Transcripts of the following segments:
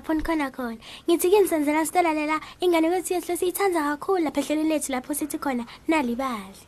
bami ngiyanibingelela nonke lapho nikhona khona ngithi ke nisenzela sitolalela ingane kwethu yethu siyithanda kakhulu lapha ehlelweni lethu lapho sithi khona nalibali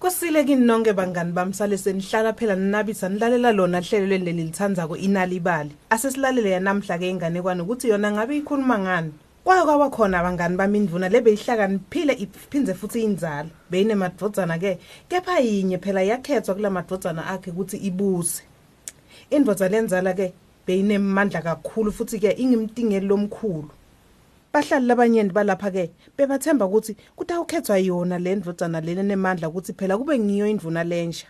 Kusile kini nonke bangani bami sale senihlala phela ninabisa nilalela lona hlelo leli lithandzako inalibali. Asesilalele yanamhla ke ingane kwani ukuthi yona ngabe ikhuluma ngani. Kwaye kwaba khona abangani bami indvuna lebeyihlakaniphile iphindze futhi inzalo. Beyine madvodzana ke kepha yinye phela yakhethwa kula madvodzana akhe ukuthi ibuse. Indvodza lenzala ke beyinemandla kakhulu futhi ke ingimtingeli lomkhulu. Bahlali labanyenti balapha ke bebathemba ukuthi kutawukhethwa yona le ndvodzana lena nemandla ukuthi phela kube ngiyo indvuna lensha.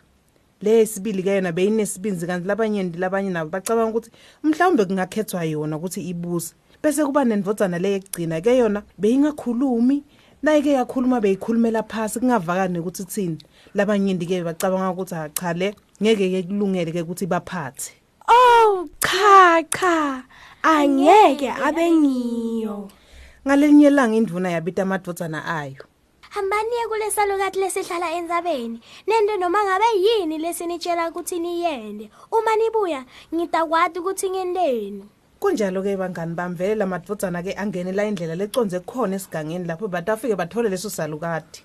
Le sibili ke yona beyinesibinzi kanti labanyenti labanye nabo bacabanga ukuthi mhlawumbe kungakhethwa yona ukuthi ibuse. Bese kuba nendvodzana le yekugcina ke yona beyingakhulumi naye ke yakhuluma beyikhulumela phasi kungavakani ukuthi thini. Labanyenti ke bacabanga ukuthi ha cha le ngeke ke kulungele ke ukuthi baphathe. Oh cha cha angeke abe ngiyo Ngalelinye ilanga indvuna yabita amadvodzana ayo. hambaniye kule salukati lesihlala entsabeni nente noma ngabe yini lesinitshela ukuthi niyende uma nibuya ngitakwati ukuthi ngenteni Kunjalo ke bangani bami vele lamadvodzana ke angenela indlela leconze khona esigangeni lapho batafike bathole leso salukati.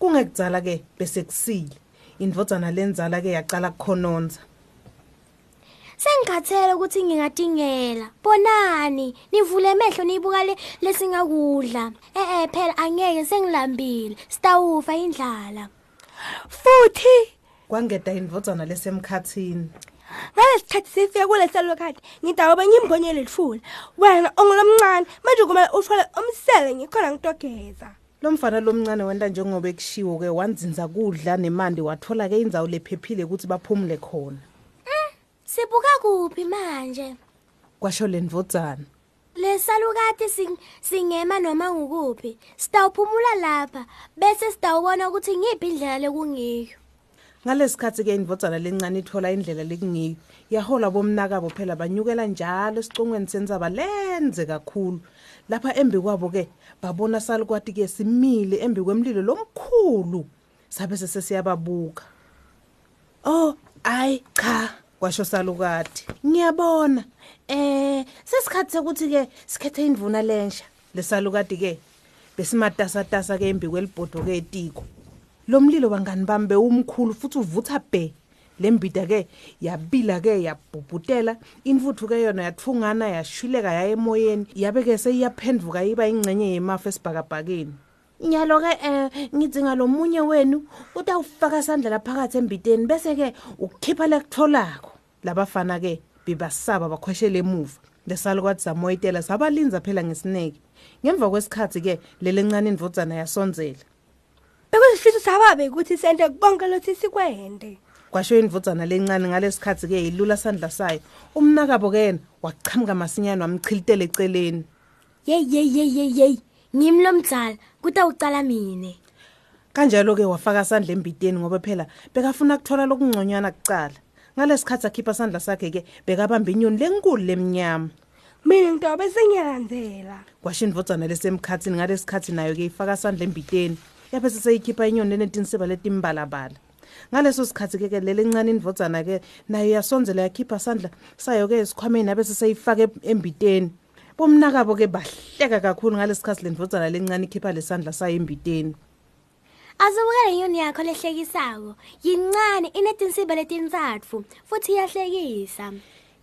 Kungekudzala ke bese kusile. Indvodzana lenzala ke yaqala kukhononza. sengikhathele ukuthi ngingatingela bonani nivule emehlo niyibuka le lesingakudla eh eh phela angeke sengilambile sitawufa indlala futhi Kwangeda indvodzana lesemkhathini. Ngalesikhathi sifike kule salukati ngidawube ngimbonyele lifula wena ongulomncane manje kumele uthwale umsele ngikhona ngitogeza. Lo mfana lomncane wenta njengoba ekushiwo ke wanzinza kudla nemandi wathola ke indzawo lephephile ukuthi baphumule khona. sibuka kuphi manje? Kwasho le ndvodzana. lesalukati sing, singema noma ngukuphi? Sitawuphumula lapha bese sitawubona ukuthi ngiphi indlela lekungiyo Ngalesikhathi ke indvodzana lencane ithola indlela lekungiyo. Yahola bomnakabo phela banyukela njalo esicongweni sensaba lenze kakhulu. Lapha embi kwabo ke babona salukwati ke simile embi kwemlilo lomkhulu. Sabe sesesiyababuka. Oh, ay cha, kwasho salukati. Ngiyabona. Eh, sesikhathi sokuthi ke sikhethe indvuna lensha. Lesalukati ke besimatasa tasa ke embi kwelibhodo ke etiko. Lo mlilo bangani bami bewumkhulu futhi uvutha bhe. Lembida ke yabila ke yabhubhutela imfuthu ke yona yathungana yashwileka yaye emoyeni yabe ke seyiyaphendvuka iba ingcenye yemafa esibhakabhakeni. Nyalo ke eh ngidzinga lomunye wenu utawufaka sandla laphakathi embiteni bese ke ukukhipha lekutholako. Labafana ke bebasaba bakhweshela emuva. Lesalukwathi samoyitela sabalinza phela ngesineke. Ngemva kwesikhathi ke lelencane indvodzana yasonzela. Bekuyisifiso sababe ukuthi sente konke lothi sikwende kwasho indvodzana lencane ngalesikhathi ke ilula sandla sayo. Umnakabo ke yena waqhamuka masinyane wamchilitela eceleni. Yeyi yeyi yeyi yeyi ngimi lomdzala kutawucala mine kanjalo ke wafaka sandla embiteni ngoba phela bekafuna ukuthola lokungconywana kucala. Ngalesikhathi akhipha sandla sakhe ke bekabamba inyoni lenkulu lemnyama. Mina ngitobe sengiyalandzela. Kwasho indvodzana lesemkhathini ngalesikhathi nayo ke ifaka sandla embiteni. Yabe seseyikhipha inyoni enetinseba letimbalabala. Ngaleso sikhathi ke ke lele ncane indvodzana ke nayo yasonzela yakhipha sandla sayo ke esikhwameni yabe seseyifaka embiteni. Bomnakabo ke bahleka kakhulu ngalesikhathi le ndvodzana lencane ikhipha lesandla sayo embiteni. Azibukele inyoni yakho lehlekisako yincane inetinsiba letintsatfu futhi iyahlekisa.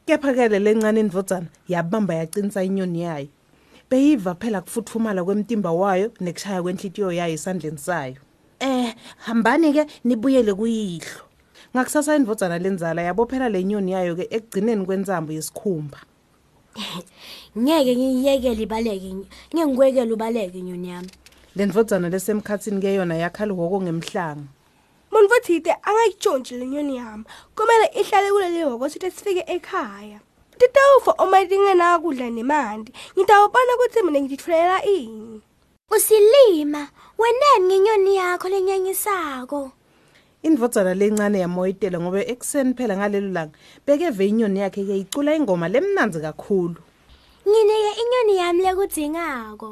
Kepha-ke le lencane indvodzana yabamba yacinisa inyoni yayo. Beyiva phela kufuthumala kwemtimba wayo nekushaya kwenhlitiyo yayo esandleni sayo. Eh hambani-ke nibuyele kuyihlo. Ngakusasa indvodzana lenzala yabophela le nyoni yayo ke ekugcineni kwentsambo yesikhumba. Ngeke ngiyekele ibaleke ngeke ngikwekele ubaleke inyoni yami. Le ndvodzana lesemkhathini ke yona yakhala ihhoko ngemhlanga. Muntu futhi ite angayitshontshi le nyoni yami. Kumele ihlale kuleli hhoko sithi sifike ekhaya. Titawufa uma tingenakudla nemanti ngitawubona ukuthi mina ngitithulela ini? Usilima weneni ngenyoni yakho lenyanyisako indvodzana lencane yamoyitela ngoba ekuseni phela ngalelo langa bekeve inyoni yakhe ke icula ingoma lemnanzi kakhulu. Nginike inyoni yami lekudzingako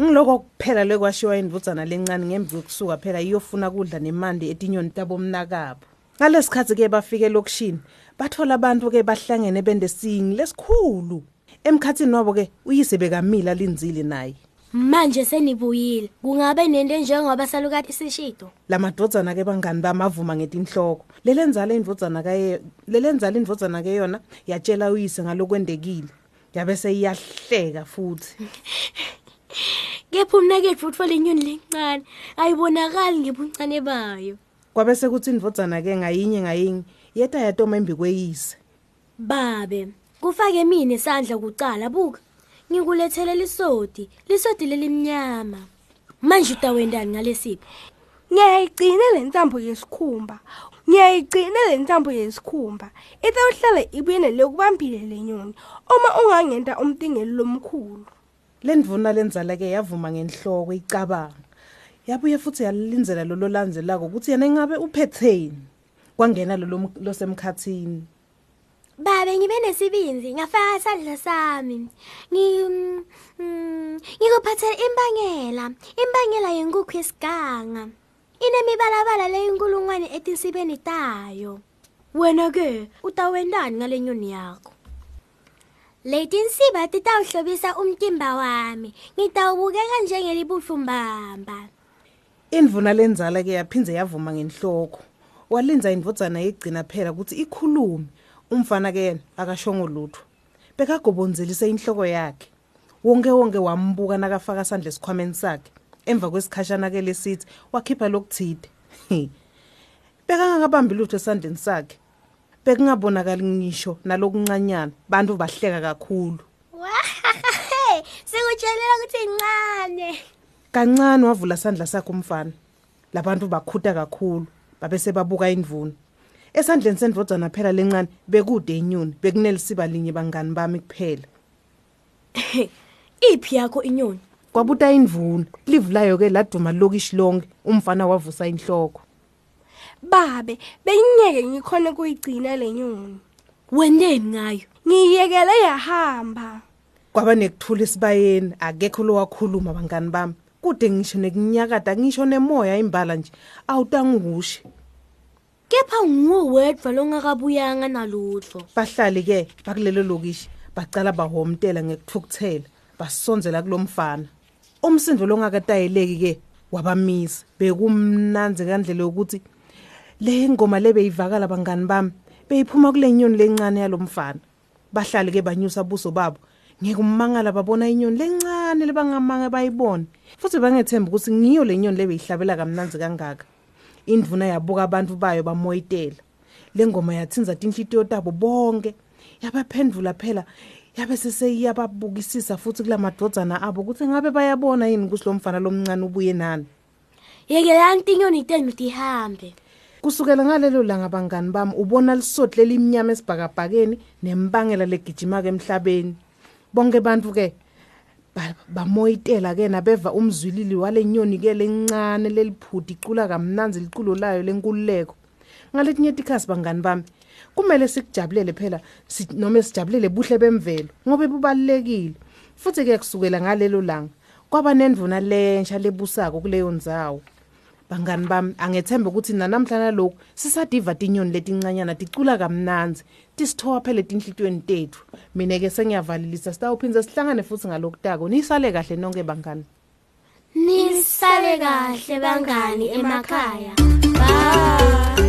ngiloko kuphela lekwashiwa indvudzana lencane ngemva kokusuka phela iyofuna kudla nemandi etinyoni tabomnakabo. Ngalesikhathi ke bafike lokishini bathola abantu ke bahlangene bendesingi lesikhulu. Emkhathini wabo ke uyise bekamila linzile naye. Manje senibuyile. Kungabe nento njengoba salukati sishido lamadodzana ke bangani bamavuma ngetinhloko. Lelenzala indvodzana kaye lelenzala indvodzana ke yona yatshela uyise ngalokwendekile. Yabe seyiyahleka futhi. Kepha umnaketfu utfola inyoni lencane ayibonakali ngebuncane bayo. Kwabe sekuthi indvodzana ke ngayinye ngayinye. Yeta yatoma embi kweyise. Babe kufake mina isandla kucala buka. Ngikulethele lisodi lisodi lelimnyama. Manje utawendani ngalesipho ngiyayigcina le ntambo yesikhumba. Ngiyayigcina le ntambo yesikhumba. Itawuhlala ibuyene lokubambile le nyoni uma ungangenta umtingeli lomkhulu. Lendvuna lenzala ke yavuma ngenhloko icabanga. Yabuye futhi yalinzela lo lolandzelako ukuthi yena ingabe uphetheni. Kwangena lo lo- losemkhathini. Babe ngibe nesibinzi ngafaka isandla sami. Ngi mm, ngikuphathela imbangela imbangela yenkukhu yesiganga. Inemibalabala leyinkulungwane etinsibeni tayo wena ke utawendani ngale nyoni yakho? Letinsiba titawuhlobisa umtimba wami. Ngitawubukeka njengelibuhlumbamba indvuna lenzala ke yaphindze yavuma ngenhloko. Walinza indvodzana yegcina phela ukuthi ikhulume. Umfana ke yena akashongo lutho. Bekagobonzelise inhloko yakhe. Wonke wonke wambuka nakafaka sandla esikhwameni sakhe. Emva kwesikhashana ke lesithi wakhipha lokuthide bekangakabambi lutho esandleni sakhe. Bekungabonakali ngisho nalokuncanyana. Bantu bahleka kakhulu. Sikutshelela ukuthi incane kancane wavula sandla sakhe umfana. Labantu bakhuta kakhulu. Babese babuka indvuna esandleni sendvodzana phela lencane bekude inyoni bekunelisiba linye bangani bami kuphela. Iphi yakho inyoni? Kwabuta indvuna livulayo ke laduma lokishi lonke umfana wavusa inhloko. Babe bengingeke ngikhone kuyigcina le nyoni. Wendeni ngayo? Ngiyiyekele yahamba. Kwaba nekuthula esibayeni akekho lowakhuluma bangani bami. Kude ngisho nekunyakada ngisho nemoya imbala nje. Awutangushe. Kepha nguwe wedwa longakabuyanga nalutho. Bahlali ke bakulelo lokishi bacala bahomtela ngekuthukuthela basonzela kulomfana. Umsindo longakatayeleki ke wabamisa bekumnanzi kandlela yokuthi le ngoma lebeyivakala bangani bami beyiphuma kule nyoni lencane yalomfana. Bahlali ke banyusa buso babo ngeke ummangala babona inyoni lencane. Lebangamanga bayibone. Futhi bangethemba ukuthi ngiyo le nyoni lebeyihlabela kamnanzi kangaka. Indvuna yabuka abantu bayo bamoyitela. Le ngoma yathinza tinhlitiyo tabo bonke. Yabaphendula phela yabe seseyiyababukisisa futhi kula madodzana abo ukuthi ngabe bayabona yini ukuthi lo mfana lomncane ubuye nani. Yekelani tinyoni tenu tihambe. Kusukela ngalelo langa bangani bami ubona lisoti lelimnyama esibhakabhakeni nembangela legijimaka emhlabeni. Bonke bantu ke ba- bamoyitela ke nabeva umzwilili wale nyoni ke lencane leliphudi icula kamnanzi liculo layo lenkululeko. Ngaletinye tikhasi bangani bami kumele sikujabulele phela si- noma sijabulele buhle bemvelo ngoba bubalulekile. Futhi ke kusukela ngalelo langa kwaba nendvuna lensha lebusako kuleyo ndzawo. Bangani bami angethemba ukuthi nanamhlanje lokhu sisadiva tinyoni letincanyana ticula kamnanzi tisithowa phela etinhlitweni tethu. Mina ke sengiyavalilisa sitawuphindze sihlangane futhi ngalokutako nisale kahle nonke bangani. Nisale kahle bangani emakhaya. Bye.